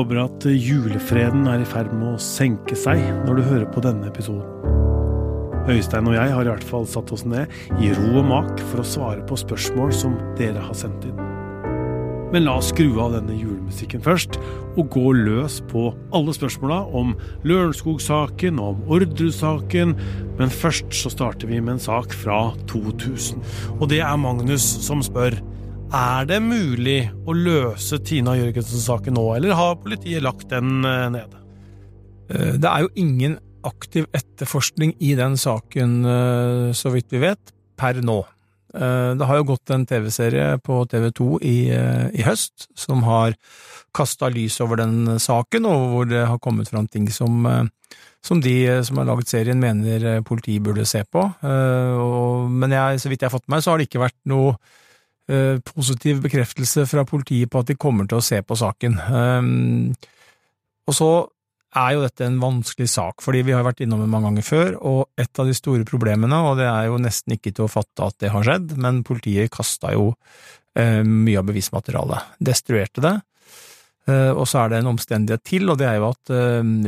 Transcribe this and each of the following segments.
håper at julefreden er i ferd med å senke seg når du hører på denne episoden. Øystein og jeg har i hvert fall satt oss ned i ro og mak for å svare på spørsmål som dere har sendt inn. Men la oss skru av denne julemusikken først, og gå løs på alle spørsmåla om Lørenskog-saken og om Orderud-saken. Men først så starter vi med en sak fra 2000. Og det er Magnus som spør. Er det mulig å løse Tina Jørgensen-saken nå, eller har politiet lagt den ned? nede? Eh, det er jo ingen aktiv etterforskning i den saken, eh, så vidt vi vet, per nå. Det har jo gått en TV-serie på TV2 i, i, høst som har kasta lys over den saken, og hvor det har kommet fram ting som, som de som har laget serien mener politiet burde se på. Men jeg, så vidt jeg har fått med meg, så har det ikke vært noe Eh, positiv bekreftelse fra politiet på at de kommer til å se på saken. Um, og så er jo dette en vanskelig sak, fordi vi har vært innom det mange ganger før, og et av de store problemene, og det er jo nesten ikke til å fatte at det har skjedd, men politiet kasta jo uh, mye av bevismaterialet, destruerte det. Uh, og så er det en omstendighet til, og det er jo at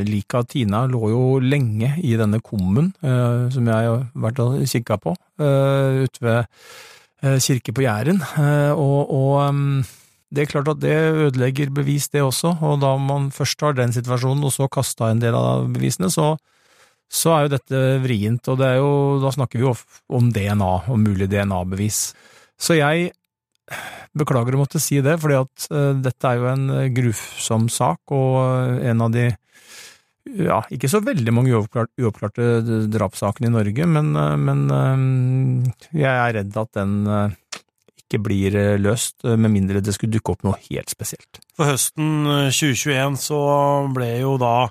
liket av Tina lå jo lenge i denne kummen som jeg har vært og kikka på, ute ved Eh, kirke på Jæren, eh, og, og det er klart at det ødelegger bevis, det også, og da man først har den situasjonen, og så kasta en del av bevisene, så, så er jo dette vrient, og det er jo, da snakker vi jo om DNA, om mulig DNA-bevis. Så jeg beklager å måtte si det, fordi at uh, dette er jo en grusom sak, og en av de ja, ikke så veldig mange uoppklarte, uoppklarte drapssakene i Norge, men, eh, men, eh, jeg er redd at den eh, ikke blir løst, med mindre det skulle dukke opp noe helt spesielt. For høsten 2021 så ble jo da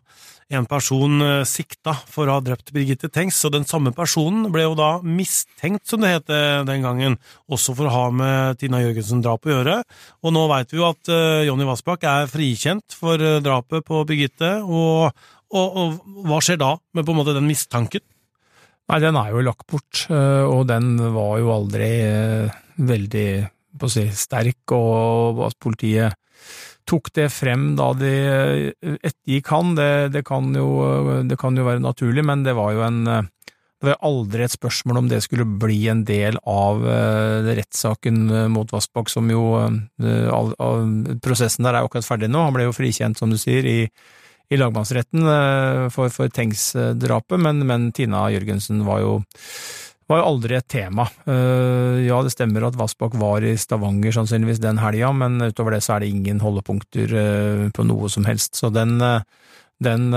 en person sikta for å ha drept Birgitte Tengs, og den samme personen ble jo da mistenkt, som det het den gangen, også for å ha med Tina Jørgensen-drapet å gjøre. Og nå veit vi jo at Jonny Vassbakk er frikjent for drapet på Birgitte, og og, og, hva skjer da med på en måte den mistanken? Nei, den er jo lagt bort, eh, og den var jo aldri eh, veldig på å si, sterk, og at politiet tok det frem da de eh, ettergikk han, det, det, kan jo, det kan jo være naturlig, men det var jo en det var aldri et spørsmål om det skulle bli en del av rettssaken mot Vassbakk, som jo Prosessen der er jo akkurat ferdig nå, han ble jo frikjent, som du sier, i i lagmannsretten eh, for, for Tengs-drapet, men, men, Tina Jørgensen var jo, var jo aldri et tema. Eh, ja, det stemmer at Vassbakk var i Stavanger sannsynligvis den helga, men utover det så er det ingen holdepunkter eh, på noe som helst. Så den, den,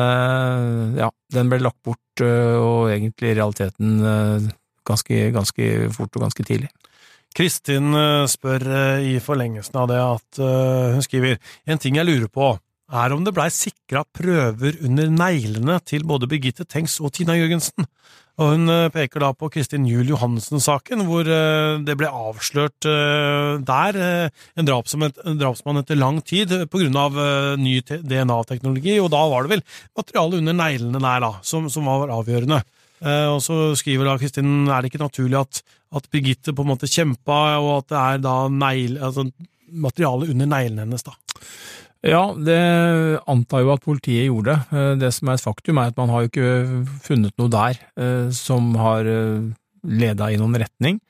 ja, den ble lagt bort, og egentlig i realiteten ganske, ganske fort og ganske tidlig. Kristin spør i forlengelsen av det at hun skriver en ting jeg lurer på er om det blei sikra prøver under neglene til både Birgitte Tengs og Tina Jørgensen. Og hun eh, peker da på Kristin Juel Johansen-saken, hvor eh, det ble avslørt eh, der en, drapsmann etter lang tid på grunn av ny DNA-teknologi, og da var det vel materialet under neglene der da, som, som var avgjørende. Og så skriver da Kristin er det ikke naturlig at, at Birgitte på en måte kjempa, og at det er da negl, altså materialet under neglene hennes, da. Ja, det antar jo at politiet gjorde. det. det som er et faktum, er at man har jo ikke funnet noe der eh, som har eh, leda i noen retning.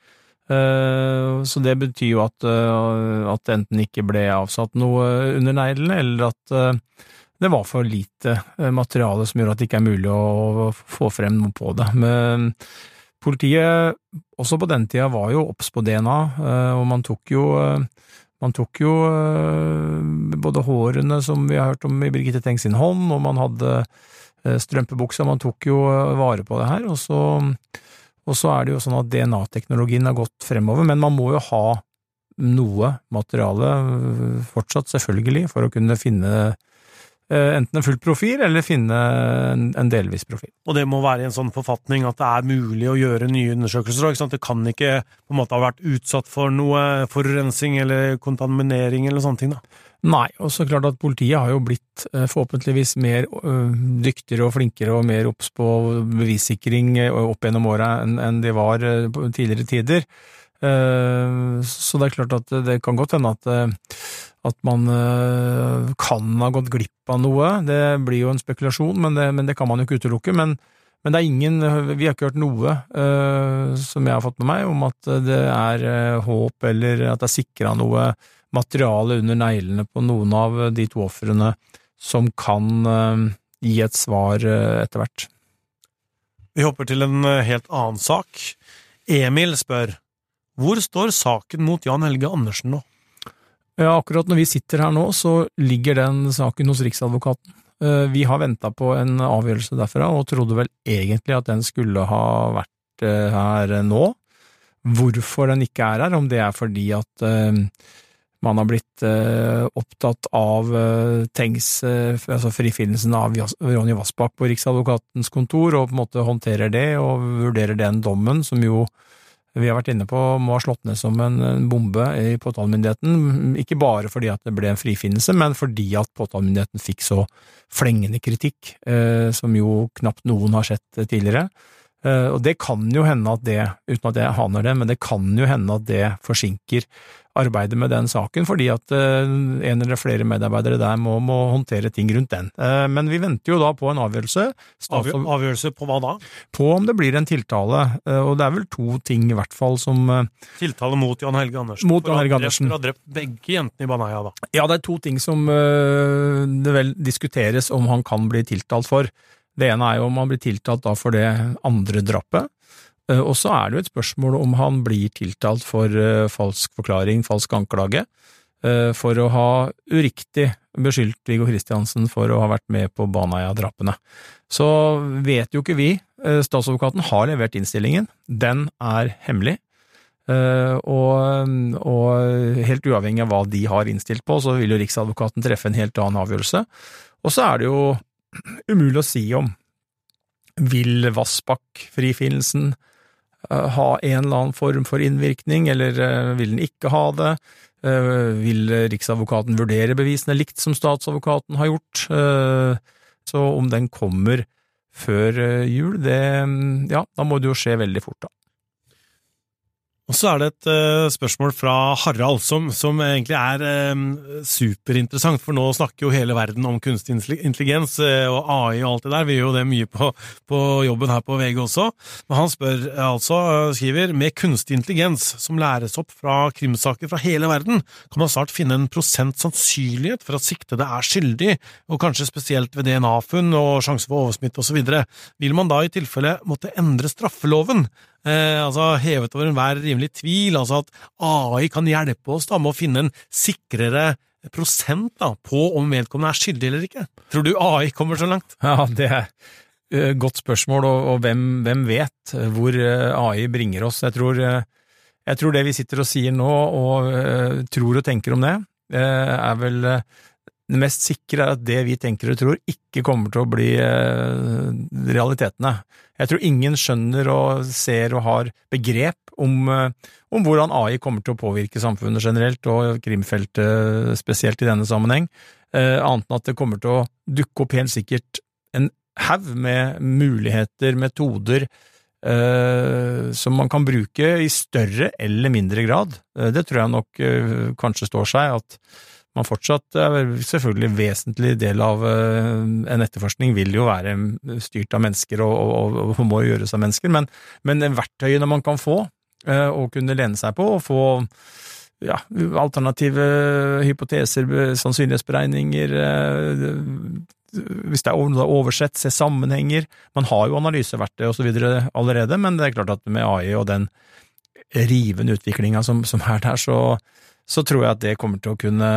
Så det betyr jo at, at det enten ikke ble avsatt noe under neglene, eller at det var for lite materiale som gjorde at det ikke er mulig å få frem noe på det. Men politiet, også på den tida, var jo obs på DNA, og man tok jo man tok jo eh, både hårene som vi har hørt om i Birgitte Tengs sin hånd, og man hadde eh, strømpebuksa, man tok jo eh, vare på det her. Og så, og så er det jo sånn at DNA-teknologien har gått fremover, men man må jo ha noe materiale fortsatt, selvfølgelig, for å kunne finne enten en full profil eller finne en, delvis profil. Og det må være i en sånn forfatning at det er mulig å gjøre nye undersøkelser? òg. Det kan ikke på en måte ha vært utsatt for noe forurensing eller kontaminering eller sånne ting? da? Nei, og så klart at politiet har jo blitt eh, forhåpentligvis mer dyktigere og flinkere og mer obs på bevissikring opp gjennom åra enn de var på tidligere tider. Eh, så det er klart at det kan godt hende at, eh, at man eh, kan ha gått glipp av noe. Det blir jo en spekulasjon, men det, men det kan man jo ikke utelukke. Men, men, det er ingen Vi har ikke hørt noe som jeg har fått med meg, om at det er håp eller at det er sikra noe materiale under neglene på noen av de to ofrene som kan gi et svar etter hvert. Vi hopper til en helt annen sak. Emil spør hvor står saken mot Jan Helge Andersen nå? Ja, akkurat når vi sitter her nå, så ligger den saken hos Riksadvokaten. Eh, vi har venta på en avgjørelse derfra, og trodde vel egentlig at den skulle ha vært eh, her nå. Hvorfor den ikke er her, om det er fordi at eh, man har blitt opptatt av Tengs, altså frifinnelsen av Ronny Vassbakk på Riksadvokatens kontor, og på en måte håndterer det og vurderer den dommen, som jo vi har vært inne på må ha slått ned som en bombe i påtalemyndigheten, ikke bare fordi at det ble en frifinnelse, men fordi at påtalemyndigheten fikk så flengende kritikk, eh, som jo knapt noen har sett tidligere. Eh, og det kan jo hende at det, uten at jeg haner det, men det kan jo hende at det forsinker arbeidet med den saken, fordi at uh, en eller flere medarbeidere der må, må, håndtere ting rundt den. Uh, men vi venter jo da på en avgjørelse. Statsråd, avgjørelse på hva da? På om det blir en tiltale, og det er vel to ting i hvert fall som Tiltale mot Jan Helge Andersen? Mot Jan Helge Andersen. For å ha drept begge jentene i Baneheia, da? Ja, det er to ting som det vel diskuteres om han kan bli tiltalt for. Det ene er jo om han blir tiltalt for det andre drapet. Eh, og så er det jo et spørsmål om han blir tiltalt for uh, falsk forklaring, falsk anklage, uh, for å ha uriktig beskyldt Viggo Kristiansen for å ha vært med på Baneheia-drapene. Så vet jo ikke vi. Statsadvokaten har levert innstillingen. Den er hemmelig. Og, og, helt uavhengig av hva de har innstilt på, så vil jo Riksadvokaten treffe en helt annen avgjørelse. Og så er det jo umulig å si om vil Vassbakk-frifinnelsen Eh, ha en eller annen form for innvirkning, eller eh, vil den ikke ha det? Eh, vil Riksadvokaten vurdere bevisene likt som statsadvokaten har gjort? Så om den kommer før jul, det Ja, da må det jo skje veldig fort, da. Og så er det et uh, spørsmål fra Harald, som, som egentlig er um, superinteressant, for nå snakker jo hele verden om kunstig intelligens uh, og AI og alt det der. Vi gjør jo det mye på, på, jobben her på VG også. Men han spør altså, skriver, med kunstig intelligens som læres opp fra krimsaker fra hele verden, kan man snart finne en prosent sannsynlighet for at siktede er skyldig, og kanskje spesielt ved DNA-funn og sjanse for oversmitte osv. Vil man da i tilfelle måtte endre straffeloven? Eh, altså hevet over enhver rimelig tvil, altså at AI kan hjelpe oss da med å finne en sikrere prosent da, på om vedkommende er skyldig eller ikke. Tror du AI kommer så langt? Ja, det er et godt spørsmål, og, og hvem, hvem, vet hvor eh, AI bringer oss? Jeg tror, eh, jeg tror, det vi sitter og sier nå, og uh, tror og tenker om det, uh, er vel uh, det mest sikre er at det vi tenker og tror, ikke kommer til å bli eh, realitetene. Jeg tror ingen skjønner og ser og har begrep om, eh, om, hvordan AI kommer til å påvirke samfunnet generelt, og krimfeltet spesielt i denne sammenheng, eh, annet enn at det kommer til å dukke opp helt sikkert en haug med muligheter, metoder, som man kan bruke i større eller mindre grad. Det tror jeg nok kanskje står seg, at man fortsatt er selvfølgelig vesentlig del av eh, en etterforskning vil jo være styrt av mennesker og, og, og må gjøres av mennesker, men, men verktøyene man kan få eh, og kunne lene seg på og få ja, alternative hypoteser, sannsynlighetsberegninger, eh, hvis det er oversett, se sammenhenger. Man har jo analyseverktøy og videre allerede, men det er klart at med AI og den rivende utviklinga som, som er der, så så tror jeg at det kommer til å kunne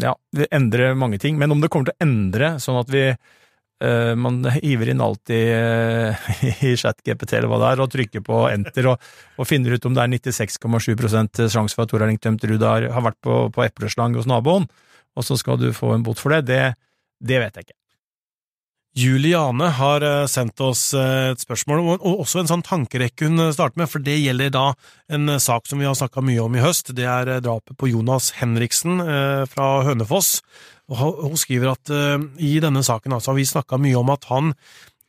ja, endre mange ting. Men om det kommer til å endre sånn at vi uh, man hiver inn alt i, uh, i ChatGPT eller hva det er, og trykker på enter og, og finner ut om det er 96,7% sjanse for at Tor Erling Tømt Ruud har, vært på, på epleslang hos naboen, og så skal du få en bot for det, det, det vet jeg ikke. Juliane har eh, sendt oss eh, et spørsmål, og også en sånn tankerekke hun eh, starter med, for det gjelder da en sak som vi har snakka mye om i høst. Det er drapet på Jonas Henriksen fra Hønefoss. Hun skriver at i denne saken altså, har vi snakka mye om at han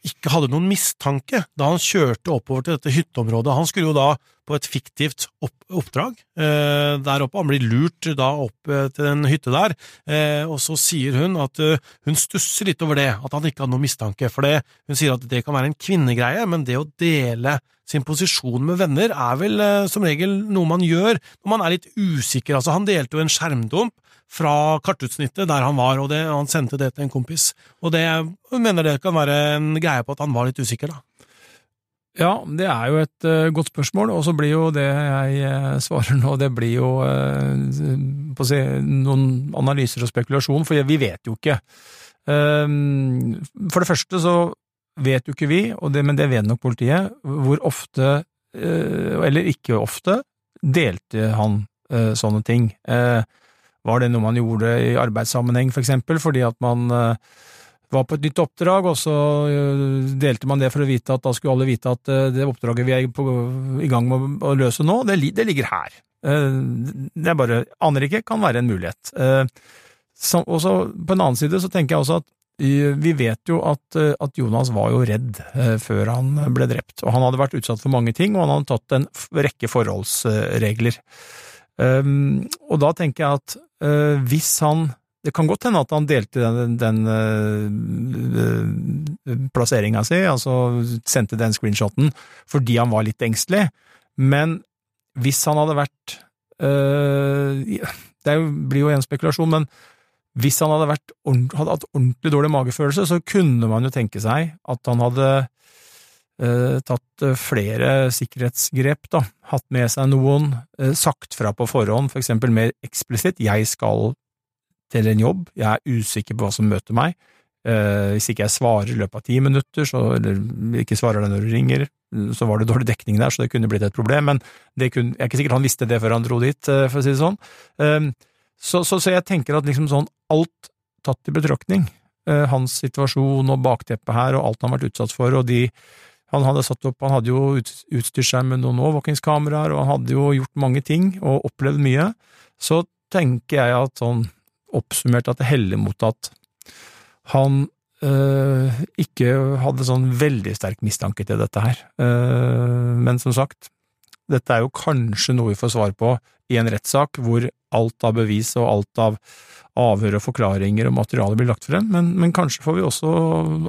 ikke hadde noen mistanke da han kjørte oppover til dette hytteområdet. Han skulle jo da på et fiktivt opp, oppdrag eh, der oppe. Han blir lurt da opp eh, til en hytte der, eh, og så sier hun at uh, hun stusser litt over det, at han ikke hadde noen mistanke. For det, hun sier at det kan være en kvinnegreie, men det å dele sin posisjon med venner er vel uh, som regel noe man gjør når man er litt usikker. Altså, han delte jo en skjermdump fra kartutsnittet der han var, og det, han sendte det til en kompis. Og det, mener det kan være en greie på at han var litt usikker, da. Ja, det er jo et uh, godt spørsmål, og så blir jo det jeg uh, svarer nå, det blir jo uh, si, noen analyser og spekulasjon, for vi vet jo ikke. Ehm, for det første så vet jo ikke vi, det, men det vet nok politiet, hvor ofte, eller ikke ofte, delte han sånne ting. Var det noe man gjorde i arbeidssammenheng, for eksempel, fordi at man var på et nytt oppdrag, og så øh, delte man det for å vite at da skulle alle vite at øh, det oppdraget vi er i gang med å løse nå, det, ligger her. Det er bare Aner ikke, kan være en mulighet. Og så på en annen side så tenker jeg også at vi vet jo at, at, Jonas var jo redd før han ble drept, og han hadde vært utsatt for mange ting, og han hadde tatt en rekke forholdsregler. Og da tenker jeg at hvis han det kan godt hende at han delte den, den uh, plasseringa si, altså sendte den screenshoten fordi han var litt engstelig, men hvis han hadde vært uh, Det blir jo en spekulasjon, men hvis han hadde, vært, hadde hatt ordentlig dårlig magefølelse, så kunne man jo tenke seg at han hadde tatt flere sikkerhetsgrep, da, hatt med seg noen, sagt fra på forhånd, for eksempel mer eksplisitt 'jeg skal til en jobb, jeg er usikker på hva som møter meg. Eh, hvis ikke jeg svarer i løpet av ti minutter, så, eller ikke svarer deg når du ringer, så var det dårlig dekning der, så det kunne blitt et problem, men kunne, jeg er ikke sikkert han visste det før han dro dit, eh, for å si det sånn. Eh, så, så, så, jeg tenker at liksom sånn, alt tatt i betraktning, eh, hans situasjon og bakteppet her, og alt han har vært utsatt for, og de han hadde satt opp, han hadde jo utstyrt seg med noen overvåkingskameraer, og han hadde jo gjort mange ting og opplevd mye, så tenker jeg at sånn oppsummert at det heller mot at han øh, ikke hadde sånn veldig sterk mistanke til dette her. Uh, men som sagt, dette er jo kanskje noe vi får svar på i en rettssak hvor alt av bevis og alt av avhør og forklaringer og materiale blir lagt frem, men, men, kanskje får vi også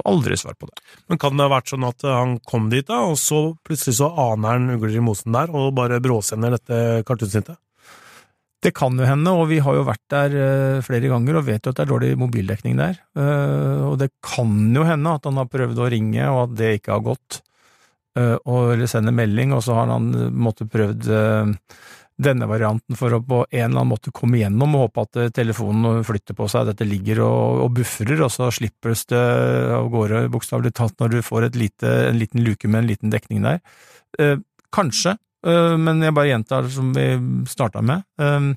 aldri svar på det. Men kan det ha vært sånn at han kom dit, da, og så plutselig så aner han ugler i mosen der, og bare bråsender dette kartunsnittet? Det kan jo hende, og vi har jo vært der uh, flere ganger og vet jo at det er dårlig mobildekning der. Uh, og det kan jo hende at han har prøvd å ringe, og at det ikke har gått. Og, eller sende melding, og så har han måtte prøvd denne varianten for å på en eller annen måte komme gjennom og håpe at telefonen flytter på seg, dette ligger og, og bufrer, og så slippes det av gårde bokstavelig talt når du får lite, en liten luke med en liten dekning der. Kanskje, Eh, men jeg bare gjentar som vi starta med. Eh,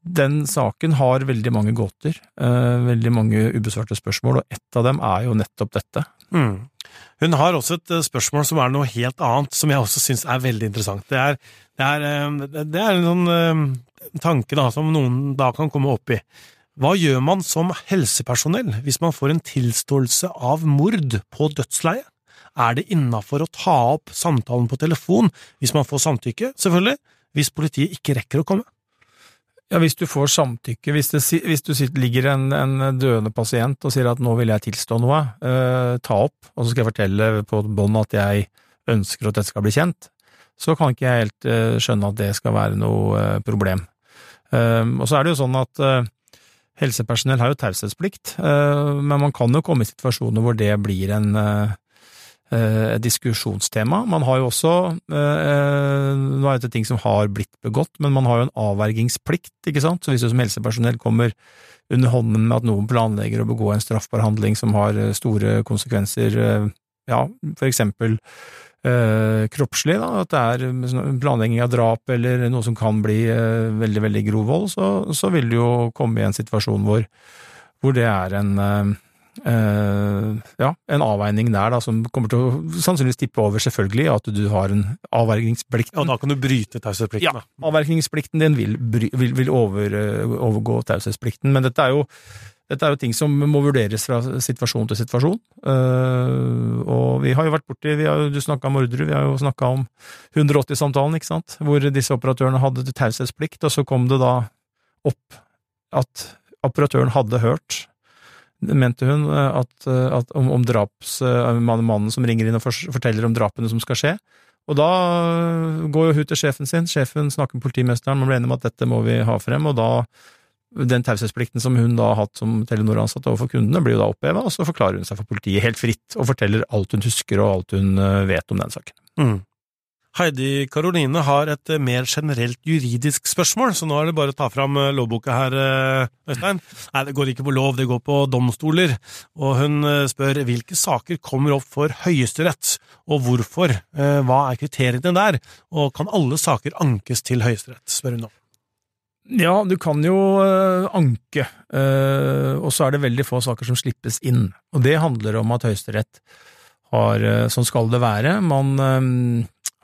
den saken har veldig mange gåter, eh, veldig mange ubesvarte spørsmål, og ett av dem er jo nettopp dette. Mm. Hun har også et spørsmål som er noe helt annet, som jeg også syns er veldig interessant. Det er, det er, det er en sånn tanke da, som noen da kan komme opp i. Hva gjør man som helsepersonell hvis man får en tilståelse av mord på dødsleiet? er det innafor å ta opp samtalen på telefon hvis man får samtykke, selvfølgelig, hvis politiet ikke rekker å komme? Ja, Hvis du får samtykke, hvis det, hvis du sitter, ligger en, en, døende pasient og sier at nå vil jeg tilstå noe, eh, ta opp, og så skal jeg fortelle på bånd at jeg ønsker at dette skal bli kjent, så kan ikke jeg helt eh, skjønne at det skal være noe eh, problem. Eh, og så er det jo sånn at eh, helsepersonell har jo taushetsplikt, eh, men man kan jo komme i situasjoner hvor det blir en Eh, diskusjonstema. Man har jo også eh, Nå er dette ting som har blitt begått, men man har jo en avvergingsplikt, ikke sant. Så hvis du som helsepersonell kommer under hånden med at noen planlegger å begå en straffbar handling som har eh, store konsekvenser, ja, for eksempel eh, kroppslig, da, at det er planlegging av drap eller noe som kan bli eh, veldig, veldig grov vold, så, så, vil du jo komme i en situasjon hvor, hvor det er en eh, ja, en avveining der da, som kommer til å sannsynligvis tippe over, selvfølgelig, at du har en avvergingsplikt. Ja, da kan du bryte taushetsplikten. Ja, avvergingsplikten din vil, vil, vil over, uh, overgå taushetsplikten, men dette er jo Dette er jo ting som må vurderes fra situasjon til situasjon. Uh, og vi har jo vært borti vi har, Du snakka om Orderud, vi har jo snakka om 180-samtalen, ikke sant, hvor disse operatørene hadde taushetsplikt, og så kom det da opp at operatøren hadde hørt mente hun, at, at om, om draps, mannen som ringer inn og forteller om drapene som skal skje. Og da går jo hun til sjefen sin, sjefen snakker med politimesteren, man blir enig om at dette må vi ha frem, og da den taushetsplikten som hun da har hatt som Telenor-ansatt overfor kundene, blir jo da oppheva, og så forklarer hun seg for politiet helt fritt, og forteller alt hun husker og alt hun eh, vet om den saken. Mm. Heidi Karoline har et eh, mer generelt juridisk spørsmål, så nå er det bare å ta fram eh, lovboka her, Øystein. Nei, det går ikke på lov, det går på domstoler. Og hun spør hvilke saker kommer opp for Høyesterett, og hvorfor? Hva er kriteriene der, og kan alle saker ankes til Høyesterett, spør hun nå. Ja, du kan jo anke, og så er det veldig få saker som slippes inn. Og det handler om at Høyesterett har, sånn skal det være, man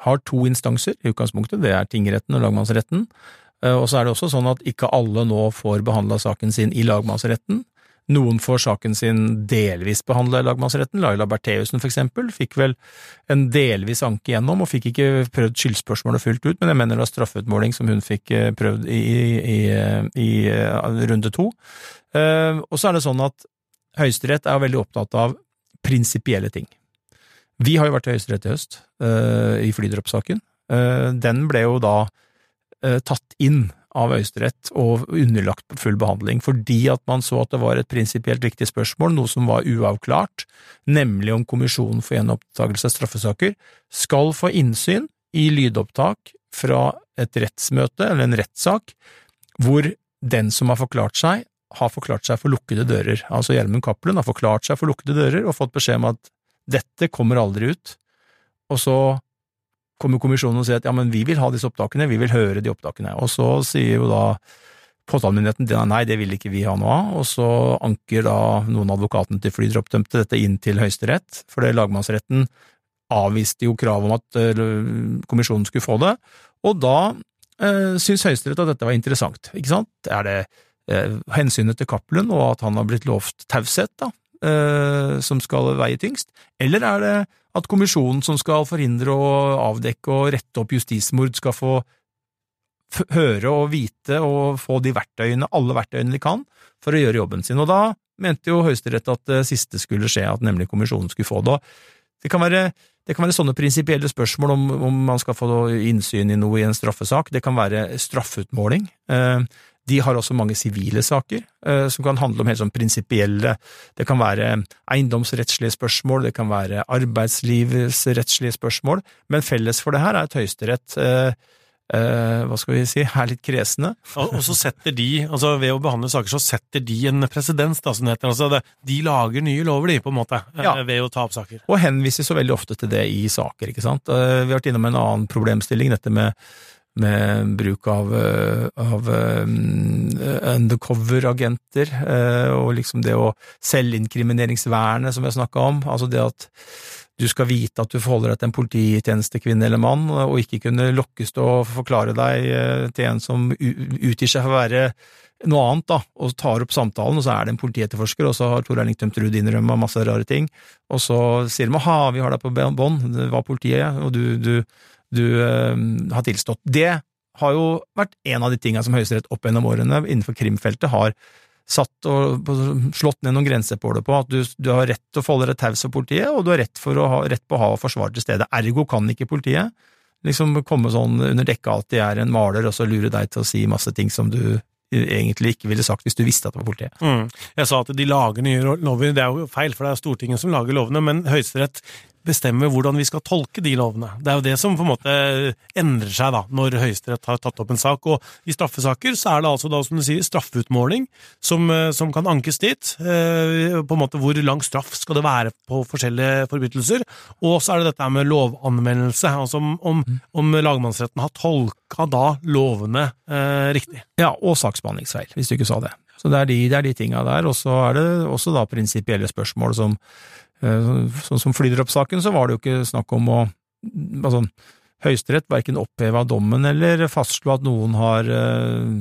har to instanser i utgangspunktet, det er tingretten og lagmannsretten. Og så er det også sånn at ikke alle nå får behandla saken sin i lagmannsretten. Noen får saken sin delvis behandla i lagmannsretten. Laila Bertheussen, for eksempel, fikk vel en delvis anke gjennom, og fikk ikke prøvd skyldspørsmålet fullt ut, men jeg mener det var straffeutmåling som hun fikk eh, prøvd i, i, i, i runde to. Eh, og så er det sånn at Høyesterett er veldig opptatt av prinsipielle ting. Vi har jo vært i Høyesterett i høst, eh, i flydroppsaken. Den ble jo da tatt inn av Høyesterett og underlagt full behandling, fordi at man så at det var et prinsipielt viktig spørsmål, noe som var uavklart, nemlig om Kommisjonen for gjenopptakelse av straffesaker skal få innsyn i lydopptak fra et rettsmøte eller en rettssak hvor den som har forklart seg, har forklart seg for lukkede dører. Altså Gjermund Cappelen har forklart seg for lukkede dører og fått beskjed om at dette kommer aldri ut, og så kommer kommisjonen og sier at ja, men vi vil ha disse opptakene, vi vil høre de opptakene. Og så sier jo da påtalemyndigheten nei, det vil ikke vi ha noe av, og så anker da noen av advokatene til flydroppdømte dette inn til Høyesterett, for det lagmannsretten avviste jo kravet om at uh, kommisjonen skulle få det, og da eh, syns Høyesterett at dette var interessant, ikke sant? Er det eh, hensynet til Cappelen og at han har blitt lovt taushet, da, som skal veie tyngst, eller er det at kommisjonen som skal forhindre og avdekke og rette opp justismord, skal få høre og vite og få de verktøyene, alle verktøyene de kan, for å gjøre jobben sin. Og da mente jo Høyesterett at det siste skulle skje, at nemlig kommisjonen skulle få det. Det kan være, det kan være sånne prinsipielle spørsmål om, om, man skal få innsyn i noe i en straffesak. Det kan være straffeutmåling. Eh, de har også mange sivile saker, eh, som kan handle om helt sånn prinsipielle Det kan være eiendomsrettslige spørsmål, det kan være arbeidslivsrettslige spørsmål, men felles for det her er at Høyesterett eh, Uh, hva skal vi si, er litt kresne. og, og, så setter de, altså ved å behandle saker, så setter de en presedens, da, som heter. Altså det, de lager nye lover, de, på en måte, eh, ja. ved å ta opp saker. Og henviser så veldig ofte til det i saker, ikke sant. Uh, vi har vært innom en annen problemstilling, dette med med bruk av, eh, av eh, undercover-agenter, eh, og liksom det å selvinkrimineringsvernet som jeg snakka om, altså det at du skal vite at du forholder deg til en polititjenestekvinne eller mann, og ikke kunne lokkes til å forklare deg til en som utgir seg for å være noe annet, da, og tar opp samtalen, og så er det en politietterforsker, og så har Tor Erling Tømt Ruud innrømma masse rare ting, og så sier de ha, vi har deg på bånd, det var politiet, og du, du du eh, har tilstått. Det har jo vært en av de tinga som Høyesterett opp gjennom årene innenfor krimfeltet har satt og slått ned noen grenser på det på, at du, du har rett til å forholde deg taus for politiet, og du har rett, ha, rett på å ha forsvar til stede. Ergo kan ikke politiet liksom komme sånn under dekke at de er en maler, og så lure deg til å si masse ting som du egentlig ikke ville sagt hvis du visste at det var politiet. Mm. Jeg sa at de lager nye lover, det er jo feil, for det er Stortinget som lager lovene, men Høyesterett bestemme hvordan vi skal tolke de lovene. Det er jo det som på en måte endrer seg da, når Høyesterett har tatt opp en sak. Og i straffesaker så er det altså da, som du sier, straffeutmåling som, eh, som kan ankes dit. Eh, på en måte Hvor lang straff skal det være på forskjellige forbrytelser? Og så er det dette med lovanmeldelse, altså om, om, lagmannsretten har tolka da lovene eh, riktig. Ja, og saksbehandlingsfeil, hvis du ikke sa det. Så det er de, det de tinga der. Og så er det også da prinsipielle spørsmål som sånn som flydroppsaken, så var det jo ikke snakk om å altså, Høyesterett verken oppheva dommen eller fastslo at noen har øh,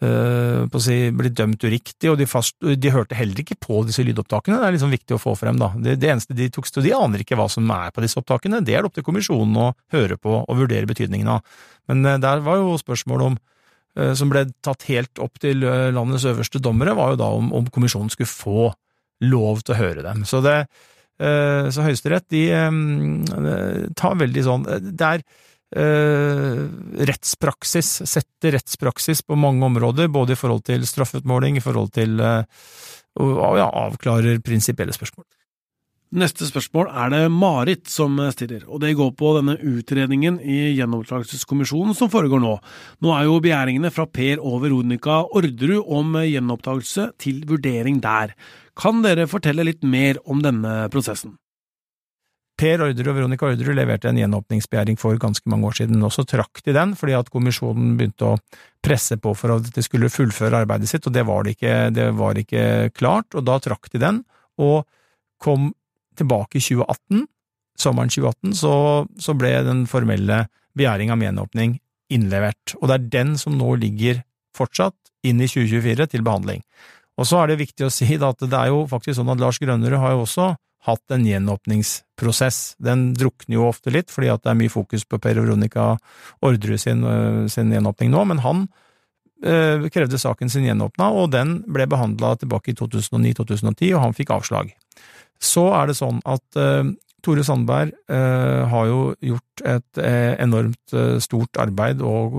på å si, blitt dømt uriktig, og de, fast, de, hørte heller ikke på disse lydopptakene. Det er liksom viktig å få frem, da. Det, det eneste de tok, de aner ikke hva som er på disse opptakene. Det er det opp til kommisjonen å høre på og vurdere betydningen av. Men der var jo spørsmålet om som ble tatt helt opp til landets øverste dommere, var jo da om, om kommisjonen skulle få lov til å høre dem. Så, det, så Høyesterett de tar veldig sånn Det er eh, rettspraksis, setter rettspraksis på mange områder, både i forhold til straffeutmåling, i forhold til eh, å ja, avklarer prinsipielle spørsmål. Neste spørsmål er det Marit som stiller, og det går på denne utredningen i gjenopptakelseskommisjonen som foregår nå. Nå er jo begjæringene fra Per og Veronica Orderud om gjenopptakelse til vurdering der. Kan dere fortelle litt mer om denne prosessen? Per Orderud og Veronica Orderud leverte en gjenåpningsbegjæring for ganske mange år siden, og så trakk de den fordi at kommisjonen begynte å presse på for at de skulle fullføre arbeidet sitt, og det var, det ikke, det var ikke klart, og da trakk de den, og kom tilbake i 2018. Sommeren 2018 så, så ble den formelle begjæring om gjenåpning innlevert, og det er den som nå ligger fortsatt inn i 2024 til behandling. Og så er det viktig å si at det er jo faktisk sånn at Lars Grønnerud har jo også hatt en gjenåpningsprosess. Den drukner jo ofte litt, fordi at det er mye fokus på Per Veronica Orderud sin, øh, sin gjenåpning nå, men han øh, krevde saken sin gjenåpna, og den ble behandla tilbake i 2009–2010, og han fikk avslag. Så er det sånn at øh, Tore Sandberg øh, har jo gjort et enormt stort arbeid og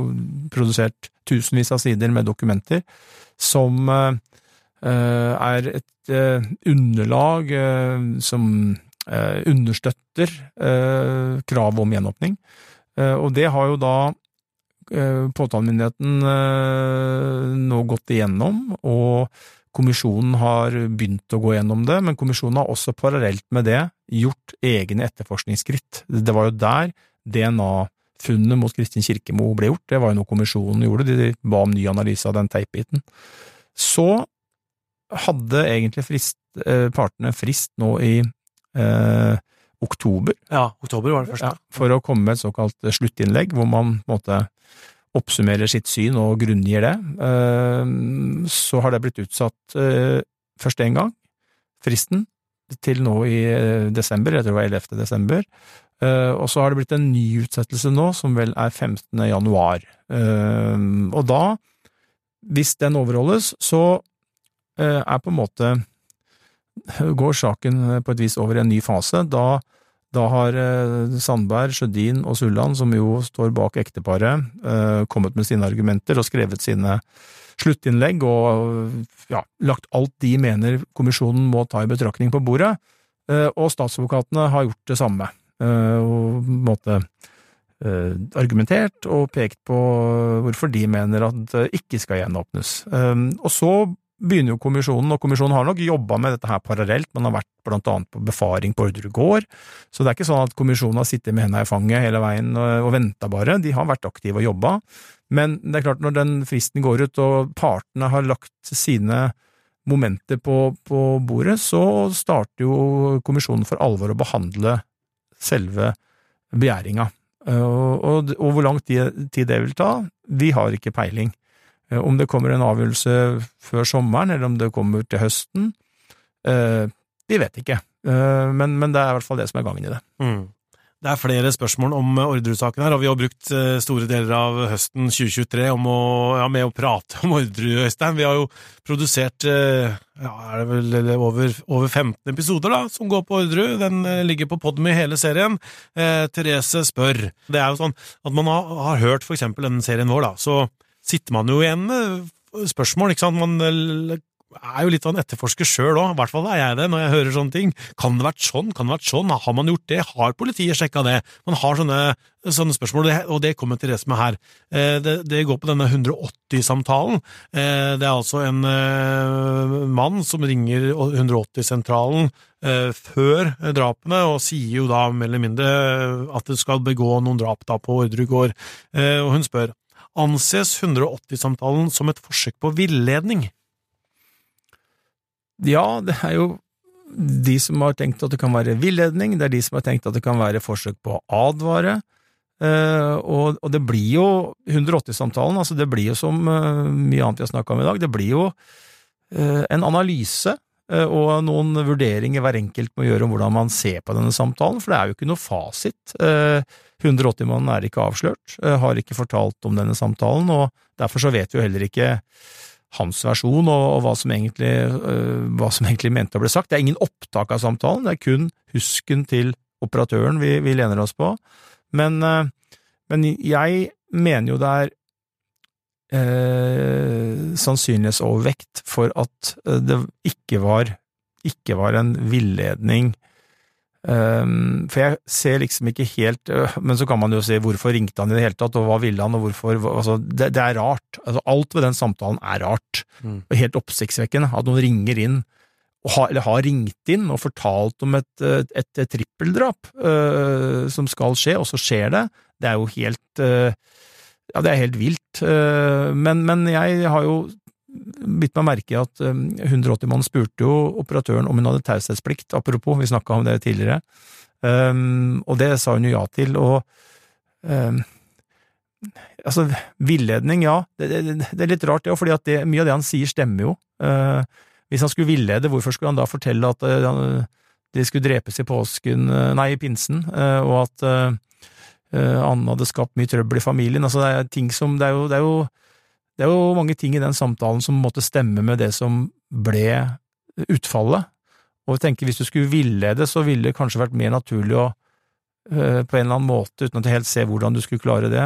produsert tusenvis av sider med dokumenter som er et Eh, underlag eh, som eh, understøtter kravet om gjenåpning. Og det har jo da påtalemyndigheten nå gått igjennom, og kommisjonen har begynt å gå gjennom det, men kommisjonen har også parallelt med det gjort egne etterforskningsskritt. Det var jo der DNA-funnet mot Kristin Kirkemo ble gjort, det var jo noe kommisjonen gjorde, de ba om ny analyse av den teipbiten. Så hadde egentlig frist, eh, partene frist nå i eh, oktober. Ja, oktober var det første. Ja, for å komme med et såkalt sluttinnlegg, hvor man på en måte oppsummerer sitt syn og grunngir det. Eh, så har det blitt utsatt eh, først én gang, fristen, til nå i eh, desember, jeg tror det var 11. desember. Og så har det blitt en ny utsettelse nå, som vel er 15. januar. Og da, hvis den overholdes, så Eh, er på en måte går saken på et vis over i en ny fase. Da, da har eh, Sandberg, Sjødin og Sulland, som jo står bak ekteparet, eh, kommet med sine argumenter og skrevet sine sluttinnlegg og ja, lagt alt de mener kommisjonen må ta i betraktning på bordet, og statsadvokatene har gjort det samme. Og måte argumentert og pekt på hvorfor de mener at det ikke skal gjenåpnes. Og så begynner jo kommisjonen, og kommisjonen har nok jobba med dette her parallelt, man har vært blant annet på befaring på Orderud gård, så det er ikke sånn at kommisjonen har sittet med hendene i fanget hele veien og, venta bare, de har vært aktive og jobba. Men det er klart, når den fristen går ut og partene har lagt sine momenter på, på bordet, så starter jo kommisjonen for alvor å behandle selve begjæringa. Og, og, og hvor lang tid det vil ta, vi har ikke peiling. Eh, om det kommer en avgjørelse før sommeren, eller om det kommer til høsten, eh, vi vet ikke. Eh, men, men, det er i hvert fall det som er gangen i det. Mm. Det er flere spørsmål om Orderud-saken her, og vi har brukt store deler av høsten 2023 å, ja, med å prate om Orderud, Øystein. Vi har jo produsert ja, er det vel over, over 15 episoder da, som går på Orderud. Den ligger på Podmy hele serien. Eh, Therese spør. Det er jo sånn at man har, har hørt for eksempel denne serien vår, da, så sitter man jo igjen med spørsmål, ikke sant. Man er jo litt av en etterforsker sjøl òg, i hvert fall er jeg det når jeg hører sånne ting. Kan det vært sånn, kan det vært sånn, har man gjort det, har politiet sjekka det? Man har sånne, sånne spørsmål, og det kommer til som er her. Eh, det, det går på denne 180-samtalen. Eh, det er altså en eh, mann som ringer 180-sentralen før drapene, og sier jo da mer eller mindre at det skal begå noen drap da på Orderud gård, og hun spør Anses 180-samtalen som et forsøk på villedning? Ja, det er jo de som har tenkt at det kan være villedning, det er de som har tenkt at det kan være forsøk på å advare. Eh, og, det blir jo 180-samtalen, altså det blir jo som uh, mye annet vi har snakka om i dag, det blir jo uh, en analyse og noen vurderinger hver enkelt må gjøre om hvordan man ser på denne samtalen, for det er jo ikke noe fasit. 180-mannen er ikke avslørt, har ikke fortalt om denne samtalen, og derfor så vet vi jo heller ikke hans versjon og, og hva, som egentlig, hva som egentlig mente å bli sagt. Det er ingen opptak av samtalen, det er kun husken til operatøren vi, vi lener oss på. Men, eh, men jeg mener jo det er eh, sannsynlighetsovervekt for at eh, det ikke var, ikke var en villedning. Um, for jeg ser liksom ikke helt uh, Men så kan man jo si hvorfor ringte han i det hele tatt, og hva ville han, og hvorfor altså, det, det, er rart. Altså, alt ved den samtalen er rart. Mm. Og helt oppsiktsvekkende. At noen ringer inn eller har ringt inn og fortalt om et, et, et trippeldrap uh, som skal skje, og så skjer det. Det er jo helt uh, Ja, det er helt vilt. Uh, men, men, jeg har jo bitt meg merke i at 180-mannen spurte jo operatøren om hun hadde taushetsplikt, apropos, vi snakka om det tidligere, um, og det sa hun jo ja til. og Altså, villedning, ja, det, det, det, er litt rart det òg, fordi at mye av det han sier stemmer jo. Hvis han skulle villede, hvorfor skulle han da fortelle at de skulle drepes i påsken, nei, i pinsen, og at Anne hadde skapt mye trøbbel i familien? Altså, det er ting som det er, jo, det, er jo, det er jo mange ting i den samtalen som måtte stemme med det som ble utfallet. Og jeg tenker hvis du skulle villede, så ville det kanskje vært mer naturlig å på en eller annen måte, uten at jeg helt ser hvordan du skulle klare det,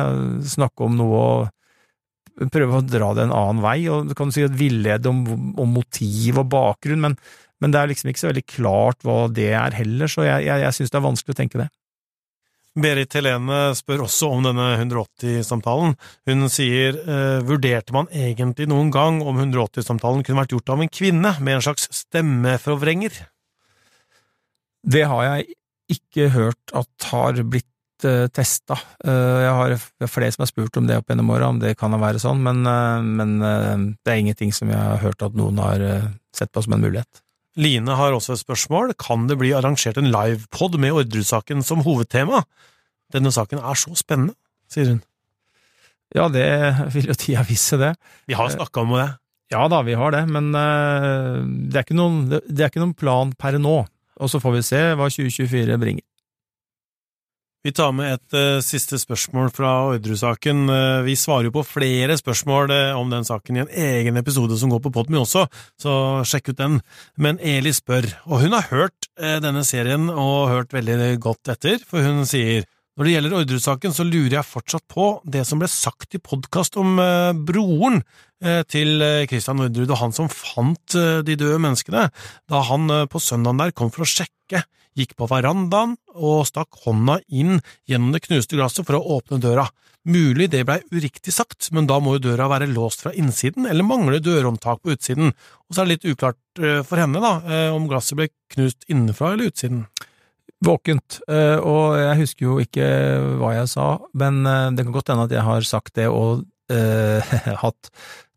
snakke om noe og prøve å dra det en annen vei, og du kan si at villede om, om, motiv og bakgrunn, men, men, det er liksom ikke så veldig klart hva det er heller, så jeg, jeg, jeg synes det er vanskelig å tenke det. Berit Helene spør også om denne 180-samtalen. Hun sier eh, vurderte man egentlig noen gang om 180-samtalen kunne vært gjort av en kvinne med en slags stemmeforvrenger? Det har jeg ikke hørt at har blitt uh, testa. Uh, jeg har flere som har spurt om det opp gjennom åra, om det kan være sånn, men, men det er ingenting som jeg har hørt at noen har sett på som en mulighet. Line har også et spørsmål. Kan det bli arrangert en livepod med Orderud-saken som hovedtema? Denne saken er så spennende, sier hun. Ja, det vil jo tida vise, det. Vi har snakka om det. Ja da, vi har det, men det er ikke noen, det er ikke noen plan per nå. Og så får vi se hva 2024 bringer. Vi tar med et uh, siste spørsmål fra Orderud-saken. Uh, vi svarer jo på flere spørsmål uh, om den saken i en egen episode som går på Podmy også, så sjekk ut den. Men Eli spør, og hun har hørt denne serien og hørt veldig godt etter, for hun sier når det gjelder Orderud-saken, så lurer jeg fortsatt på det som ble sagt i podkast om broren til Christian Orderud og han som fant de døde menneskene, da han på søndagen der kom for å sjekke gikk på verandaen og stakk hånda inn gjennom det knuste glasset for å åpne døra. Mulig det blei uriktig sagt, men da må jo døra være låst fra innsiden, eller mangle dørhåndtak på utsiden, og så er det litt uklart eh, for henne da, eh, om glasset ble knust innenfra eller utsiden. Våkent, eh, og jeg husker jo ikke hva jeg sa, men det kan godt hende at jeg har sagt det og eh, hatt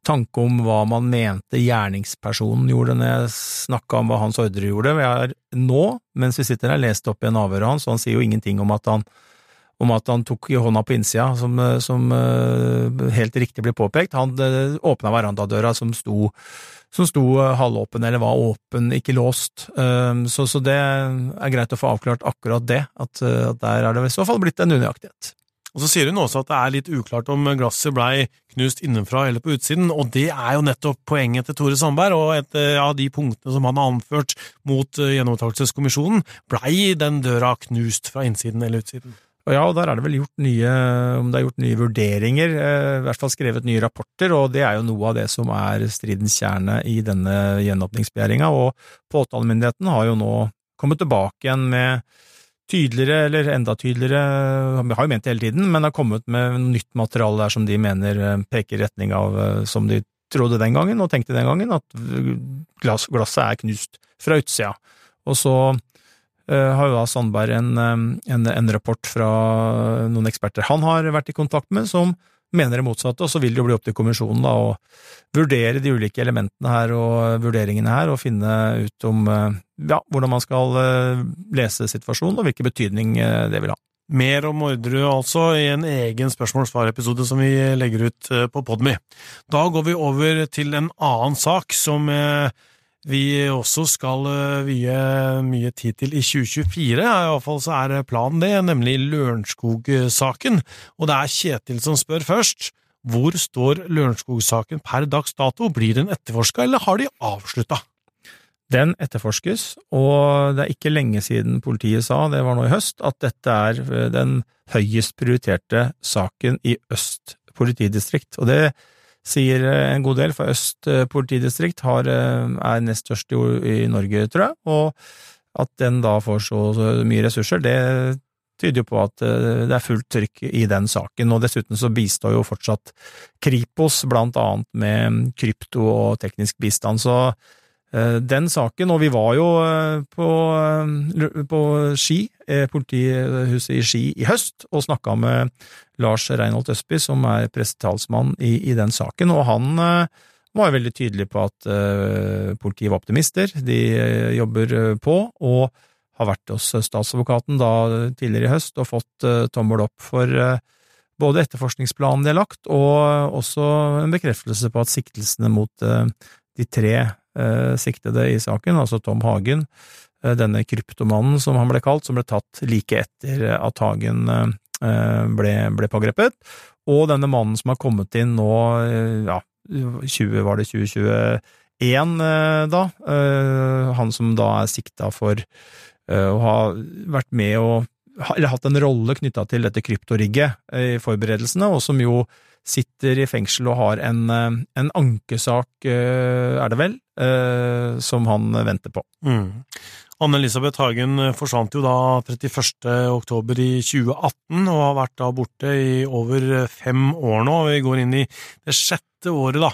tanke om hva man mente gjerningspersonen gjorde når jeg snakka om hva hans ordre gjorde. Jeg har nå, mens vi sitter her, lest opp igjen avhøret hans, og han sier jo ingenting om at han, om at han tok i hånda på innsida, som, som uh, helt riktig blir påpekt. Han uh, åpna verandadøra som sto, som sto halvåpen, eller var åpen, ikke låst. Uh, så, så, det er greit å få avklart akkurat det, at der er det i så fall blitt en unøyaktighet. Og Så sier hun også at det er litt uklart om glasset blei knust innenfra eller på utsiden, og det er jo nettopp poenget til Tore Sandberg, og et av av de punktene som han har anført mot eh, gjenopptakelseskommisjonen, blei den døra knust fra innsiden eller utsiden. Og ja, og der er det vel gjort nye, om det er gjort nye vurderinger, eh, i hvert fall skrevet nye rapporter, og det er jo noe av det som er stridens kjerne i denne gjenåpningsbegjæringa, og påtalemyndigheten har jo nå kommet tilbake igjen med tydeligere, eller enda tydeligere, vi har jo ment det hele tiden, men har kommet med nytt materiale der som de mener eh, peker i retning av eh, som de trodde den gangen, og tenkte den gangen, at glass, glasset er knust fra utsida. Og så har jo da Sandberg en, en, en, rapport fra noen eksperter han har vært i kontakt med, som mener det motsatte, og så vil det jo bli opp til kommisjonen da å vurdere de ulike elementene her og vurderingene her, og finne ut om ja, hvordan man skal lese situasjonen, og hvilken betydning det vil ha. Mer om Orderud altså i en egen spørsmål-svar-episode som vi legger ut eh, på Podmy. Da går vi over til en annen sak som eh, vi også skal eh, vie mye tid til i 2024, iallfall så er planen det, nemlig Lørenskog-saken. Og det er Kjetil som spør først. Hvor står Lørenskog-saken per dags dato? Blir den etterforska, eller har de avslutta? Den etterforskes, og det er ikke lenge siden politiet sa, det var nå i høst, at dette er eh, den høyest prioriterte saken i Øst politidistrikt. Og det sier eh, en god del, for Øst eh, politidistrikt har, er nest størst i Norge, tror jeg, og at den da får så, mye ressurser, det tyder jo på at det er fullt trykk i den saken, og dessuten så bistår jo fortsatt Kripos blant annet med krypto og teknisk bistand, så Eh, den saken, og vi var jo eh, på, eh, på Ski, politihuset i Ski i høst, og snakka med Lars Reinholt Østby, som er pressetalsmann i, i, den saken, og han var veldig tydelig på at politiet var optimister, de jobber på, og har vært hos statsadvokaten da tidligere i høst og fått tommel opp for både etterforskningsplanen de har lagt, og også en bekreftelse på at siktelsene mot de tre Eh, siktede i saken, altså Tom Hagen, eh, denne kryptomannen som han ble kalt, som ble tatt like etter at Hagen eh, ble, ble pågrepet, og denne mannen som har kommet inn nå, ja, 20, var det 2021 da, han som da er sikta for å ha vært med og eller hatt en rolle knytta til dette kryptorigget i forberedelsene, og som jo sitter i fengsel og har en, eh, en ankesak, eh, er det vel, eh, som han venter på. Mm. Anne-Elisabeth Hagen forsvant jo da 31. oktober i 2018, og har vært da borte i over fem år nå. Vi går inn i det sjette året da,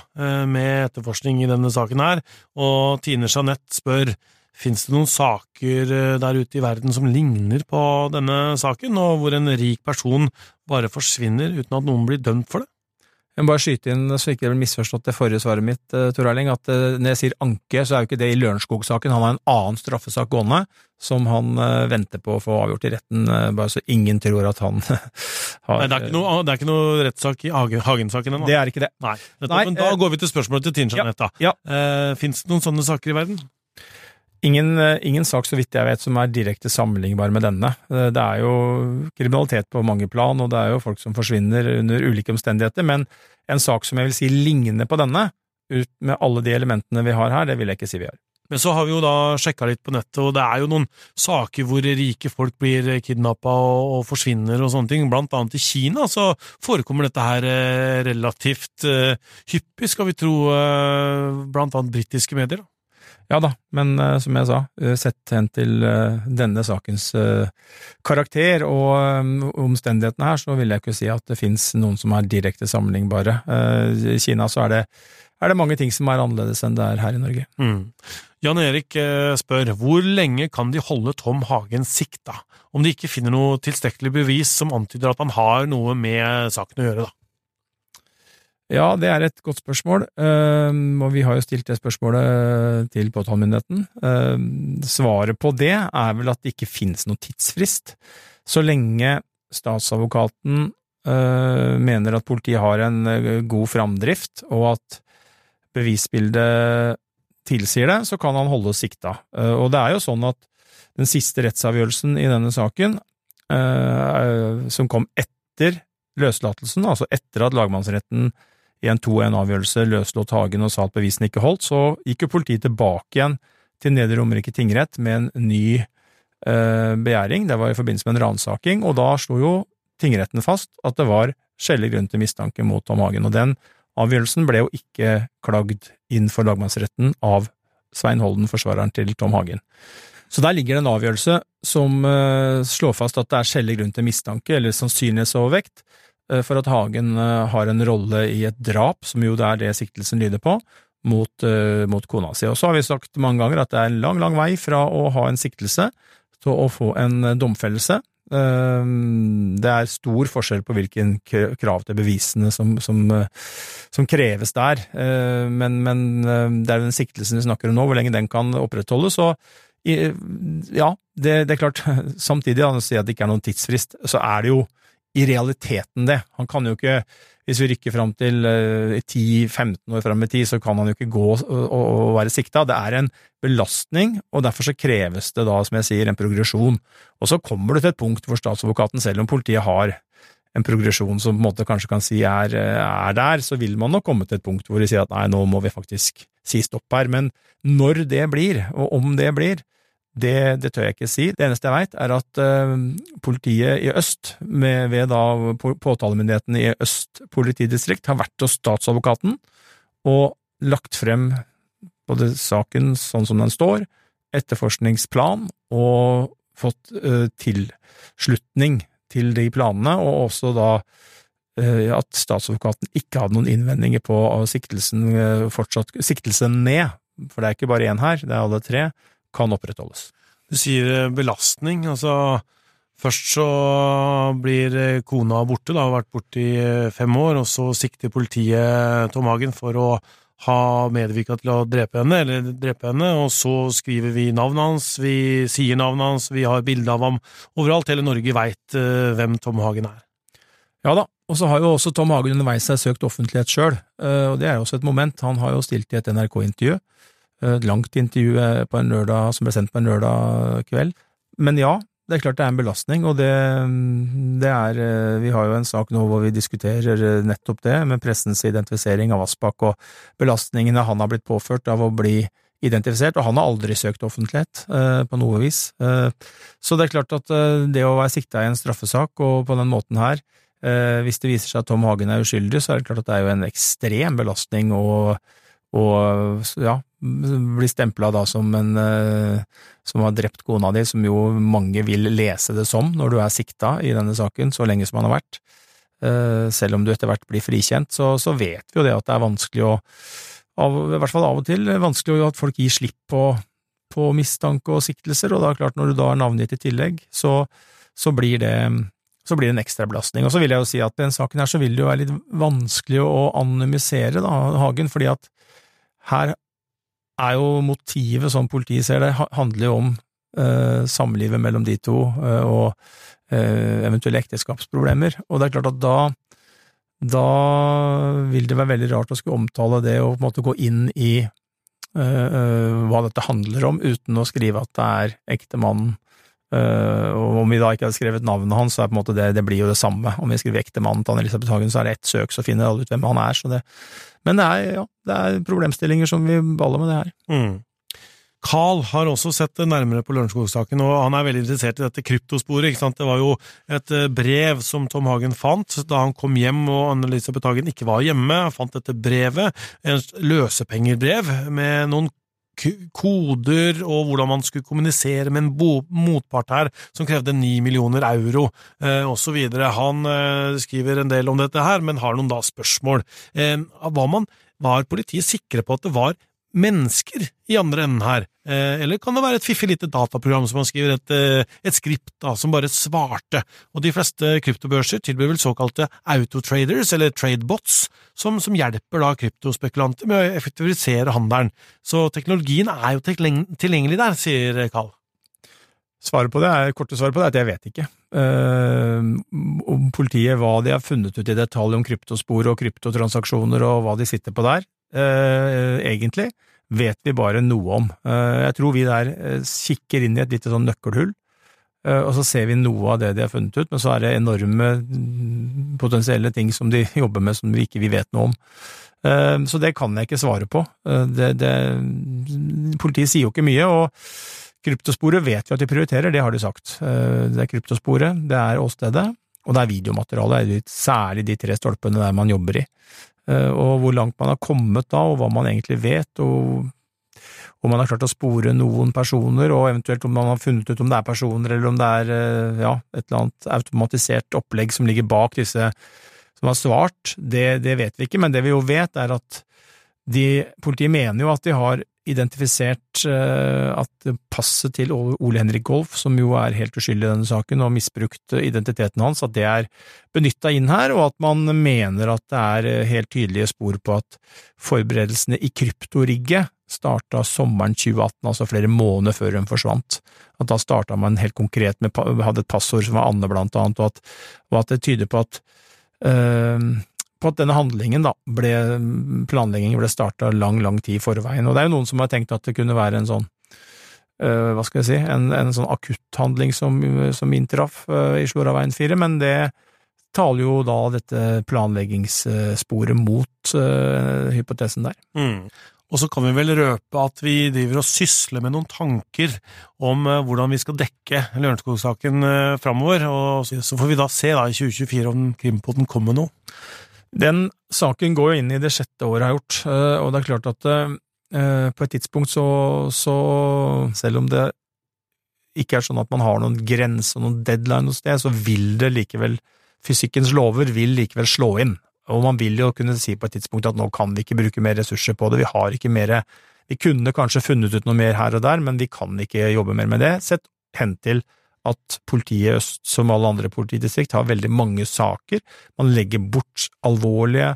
med etterforskning i denne saken her, og Tine Jeanette spør Fins det noen saker der ute i verden som ligner på denne saken, og hvor en rik person bare forsvinner uten at noen blir dømt for det? Jeg må bare skyte inn, så ikke det blir misforstått det forrige svaret mitt, eh, Tor Erling, at eh, når jeg sier anke, så er jo ikke det i Lørenskog-saken. Han har en annen straffesak gående som han uh, venter på å få avgjort i retten, bare så ingen tror at han har Nei, det er ikke noe, er ikke noe rettssak i Hagen-saken ennå? Det er ikke det. Nei. Nei men da går vi til spørsmålet til Tine ja, da. Ja. Fins det noen sånne saker i verden? Ingen, eh, ingen, sak, så vidt jeg vet, som er direkte sammenlignbar med denne. Eh, det er jo kriminalitet på mange plan, og det er jo folk som forsvinner under ulike omstendigheter, men en sak som jeg vil si ligner på denne, ut med alle de elementene vi har her, det vil jeg ikke si vi har. Men så har vi jo da sjekka litt på nettet, og det er jo noen saker hvor rike folk blir kidnappa og, og, forsvinner og sånne ting. Blant annet i Kina så forekommer dette her eh, relativt hyppig, skal vi tro, blant annet britiske medier. da. Ja da, men uh, som jeg sa, uh, sett hen til uh, denne sakens karakter og omstendighetene her, så vil jeg ikke si at det fins noen som er direkte sammenlignbare. I Kina så er det, er det, mange ting som er annerledes enn det er her i Norge. Mm. Jan Erik spør hvor lenge kan de holde Tom Hagen sikta, om de ikke finner noe tilstrekkelig bevis som antyder at han har noe med saken å gjøre, da? Ja, det er et godt spørsmål, ehm, og vi har jo stilt det spørsmålet til påtalemyndigheten. Ehm, svaret på det er vel at det ikke finnes noen tidsfrist. Så lenge statsadvokaten eh, mener at politiet har en eh, god framdrift, og at bevisbildet tilsier det, så kan han holde sikta. Eh, og det er jo sånn at den siste rettsavgjørelsen i denne saken, som kom etter løslatelsen, altså etter at lagmannsretten i en 2-1-avgjørelse løslot Hagen og sa at bevisene ikke holdt, så gikk jo politiet tilbake igjen til Nedre Romerike tingrett med en ny eh, begjæring, det var i forbindelse med en ransaking, og da slo jo tingretten fast at det var skjellig grunn til mistanke mot Tom Hagen, og den avgjørelsen ble jo ikke klagd inn for lagmannsretten av Svein Holden, forsvareren til Tom Hagen. Så der ligger det en avgjørelse som eh, slår fast at det er skjellig grunn til mistanke, eller sannsynlighetsovervekt, for at Hagen eh, har en rolle i et drap, som jo det er det siktelsen lyder på, mot, uh, mot, kona si. Og så har vi sagt mange ganger at det er en lang, lang vei fra å ha en siktelse til å få en domfellelse. Det er stor forskjell på hvilken krav til bevisene som, som, som kreves der, men, men det er jo den siktelsen vi snakker om nå, hvor lenge den kan opprettholdes. og Ja, det, det, er klart. Samtidig, når sier at det ikke er noen tidsfrist, så er det jo i realiteten det. Han kan jo ikke, hvis vi rykker fram til 10-15 år fram i tid, så kan han jo ikke gå og være sikta. Det er en belastning, og derfor så kreves det da, som jeg sier, en progresjon. Og så kommer du til et punkt hvor statsadvokaten, selv om politiet har en progresjon som på en måte kanskje kan si er, er, der, så vil man nok komme til et punkt hvor de sier at nei, nå må vi faktisk si stopp her. Men når det blir, og om det blir, det, det, tør jeg ikke si. Det eneste jeg veit, er at uh, politiet i øst, med, ved da påtalemyndigheten i Øst politidistrikt, har vært hos statsadvokaten og lagt frem både saken sånn som den står, etterforskningsplan, og fått uh, tilslutning til de planene, og også da uh, at statsadvokaten ikke hadde noen innvendinger på siktelsen fortsatt siktelsen ned, for det er ikke bare én her, det er alle tre kan opprettholdes. Du sier eh, belastning. altså Først så blir eh, kona borte, da har vært borte i eh, fem år, og så sikter politiet Tom Hagen for å ha medvirka til å drepe henne, eller drepe henne, og så skriver vi navnet hans, vi sier navnet hans, vi har bilde av ham overalt, hele Norge veit hvem Tom Hagen er. Ja da, og så har jo også Tom Hagen underveis seg søkt offentlighet sjøl, og det er jo også et moment. Han har jo stilt i et NRK-intervju et langt intervju eh, på en lørdag, som ble sendt på en lørdag kveld. Men ja, det er klart det er en belastning, og det, det, er eh, Vi har jo en sak nå hvor vi diskuterer eh, nettopp det, med pressens identifisering av Aspak og belastningene han har blitt påført av å bli identifisert, og han har aldri søkt offentlighet eh, på noe vis. Eh, så det er klart at eh, det å være sikta i en straffesak, og på den måten her, hvis det viser seg at Tom Hagen er uskyldig, så er det klart at det er jo en ekstrem belastning og og ja, bli stempla da som en eh, som har drept kona di, som jo mange vil lese det som når du er sikta i denne saken, så lenge som han har vært. Eh, selv om du etter hvert blir frikjent, så, så vet vi jo det at det er vanskelig å av, I hvert fall av og til vanskelig at folk gir slipp på, på mistanke og siktelser, og da er det klart, når du da er navngitt i tillegg, så, så blir det så blir det en ekstra belastning. Og så vil jeg jo si at i den saken her så vil det jo være litt vanskelig å anonymisere da, Hagen, fordi at her er jo motivet, som politiet ser det, handler jo om eh, samlivet mellom de to eh, og eh, eventuelle ekteskapsproblemer. Og det er klart at da, da vil det være veldig rart å skulle omtale det og på en måte gå inn i eh, eh, hva dette handler om, uten å skrive at det er ektemannen. Uh, og om vi da ikke hadde skrevet navnet hans, så er på en måte det, det blir jo det samme. Om vi skriver ektemannen til Anne-Elisabeth Hagen, så er det ett søk, så finner alle ut hvem han er. Så det, men det er, ja, det er problemstillinger som vi baller med det her. Mm. Carl har også sett nærmere på Lørenskog-saken, og han er veldig interessert i dette kryptosporet. ikke sant? Det var jo et eh, brev som Tom Hagen fant da han kom hjem og Anne-Elisabeth Hagen ikke var hjemme. Han fant dette brevet, en løsepengerbrev med noen koder og hvordan man skulle kommunisere med en motpart her som krevde ni millioner euro, eh, osv. Han eh, skriver en del om dette her, men har noen da spørsmål. Eh, var, man, var politiet sikre på at det var mennesker i andre enden her, eh, eller kan det være et fiffig lite dataprogram som man skriver et, eh, et skript da, som bare svarte, og de fleste kryptobørser tilbyr vel såkalte autotraders, eller tradebots, som, som hjelper da kryptospekulanter med å effektivisere handelen, så teknologien er jo tilgjengelig der, sier Carl. Svaret på det er, korte svaret på det er at jeg vet ikke. Uh, om politiet, hva de har funnet ut i detalj om kryptospor og kryptotransaksjoner og hva de sitter på der, egentlig, vet vi bare noe om. Uh, jeg tror vi der kikker inn i et lite sånn nøkkelhull, og så ser vi noe av det de har funnet ut, men så er det enorme mm, potensielle ting som de jobber med som vi ikke vet noe om. Så det kan jeg ikke svare på. Det, det, politiet sier jo ikke mye, og Kryptosporet vet vi at de prioriterer, det har de sagt. Eh, det er kryptosporet, det er åstedet, og det er videomateriale, særlig de tre stolpene der man jobber i. Eh, og hvor langt man har kommet da, og hva man egentlig vet, og om man har klart å spore noen personer, og eventuelt om man har funnet ut om det er personer, eller om det er eh, ja, et eller annet automatisert opplegg som ligger bak disse som har svart, det, det vet vi ikke, men det vi jo vet, er at de, politiet mener jo at de har identifisert eh, at passet til Ole Henrik Golf, som jo er helt uskyldig i denne saken og har misbrukt identiteten hans, at det er benytta inn her, og at man mener at det er eh, helt tydelige spor på at forberedelsene i kryptorigget starta sommeren 2018, altså flere måneder før hun forsvant. At da starta man helt konkret med hadde et passord som var Anne, blant annet, og at, og at det tyder på at øh, på at denne handlingen, da, ble, planleggingen ble starta lang, lang tid i forveien. Og det er jo noen som har tenkt at det kunne være en sånn, øh, hva skal jeg si, en, en sånn akutthandling som, som inntraff øh, i Sloraveien 4, men det taler jo da dette planleggingssporet mot øh, hypotesen der. Mm. Og så kan vi vel røpe at vi driver og sysler med noen tanker om hvordan vi skal dekke Lørenskog-saken framover, og så får vi da se da i 2024 om Krimpodden kommer med noe. Den saken går jo inn i det sjette året jeg har gjort, eh, og det er klart at eh, på et tidspunkt så, så selv om det ikke er sånn at man har noen grense og noen deadline hos det, så vil det likevel Fysikkens lover vil likevel slå inn, og man vil jo kunne si på et tidspunkt at nå kan vi ikke bruke mer ressurser på det, vi har ikke mer Vi kunne kanskje funnet ut noe mer her og der, men vi kan ikke jobbe mer med det, sett hen til at politiet i øst, som alle andre politidistrikt, har veldig mange saker. Man legger bort alvorlige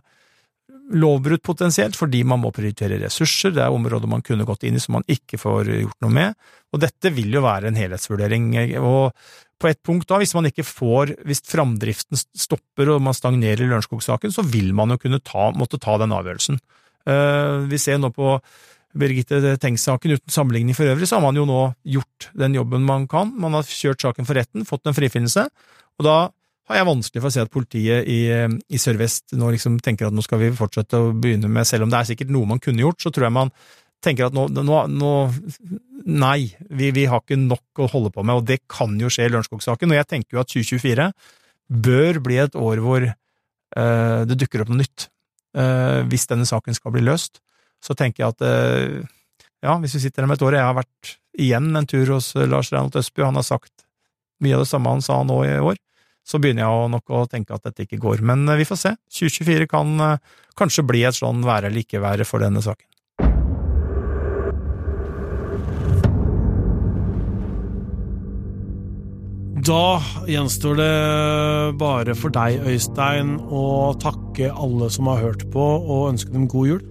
lovbrudd potensielt, fordi man må prioritere ressurser, det er områder man kunne gått inn i som man ikke får gjort noe med, og dette vil jo være en helhetsvurdering. og på et punkt da, hvis man ikke får, hvis framdriften stopper og man stagnerer i Lørenskog-saken, så vil man jo kunne ta, måtte ta den avgjørelsen. Uh, vi ser nå på Birgitte Tengs-saken uten sammenligning for øvrig, så har man jo nå gjort den jobben man kan. Man har kjørt saken for retten, fått en frifinnelse, og da har jeg vanskelig for å se at politiet i, i Sør-Vest nå liksom tenker at nå skal vi fortsette å begynne med, selv om det er sikkert noe man kunne gjort, så tror jeg man tenker at nå, nå, nå Nei, vi, vi, har ikke nok å holde på med, og det kan jo skje i Lørenskog-saken, og jeg tenker jo at 2024 bør bli et år hvor uh, det dukker opp noe nytt, uh, hvis denne saken skal bli løst så tenker jeg at eh, ja, hvis vi sitter her med et år Jeg har vært igjen en tur hos eh, Lars Reinholt Østby, han har sagt mye av det samme han sa nå i år. Så begynner jeg nok å tenke at dette ikke går. Men eh, vi får se. 2024 kan kanskje bli et sånn være eller ikke være for denne saken. Da gjenstår det bare for deg, Øystein, å takke alle som har hørt på, og ønske dem god jul.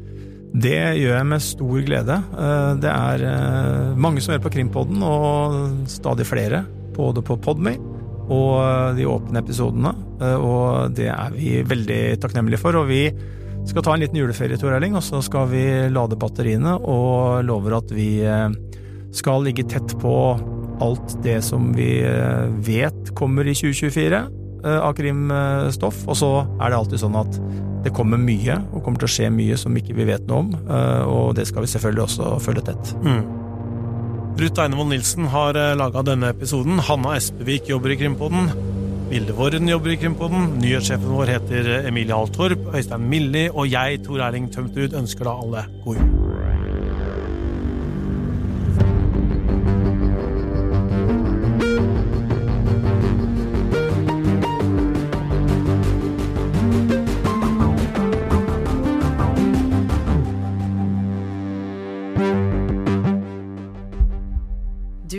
Det gjør jeg med stor glede. Eh, det er eh, mange som hører på Krimpodden, og stadig flere. Både på Podme og eh, de åpne episodene. Og det er vi veldig takknemlige for. Og vi skal ta en liten juleferie, Tor Erling, og så skal vi lade batteriene, og lover at vi skal ligge tett på alt det som vi vet kommer i 2024 av krimstoff. Og så er det alltid sånn at det kommer mye, og kommer til å skje mye som ikke vi vet noe om, eh, og det skal vi selvfølgelig også følge tett. Mm. Ruth Einevold Nilsen har eh, laga denne episoden. Hanna Espevik jobber i Krimpodden. Vilde Våren jobber i Krimpodden. Nyhetssjefen vår heter Emilie Altorp. Øystein Milli og jeg, Tor Erling Tømterud, ønsker da alle god jul.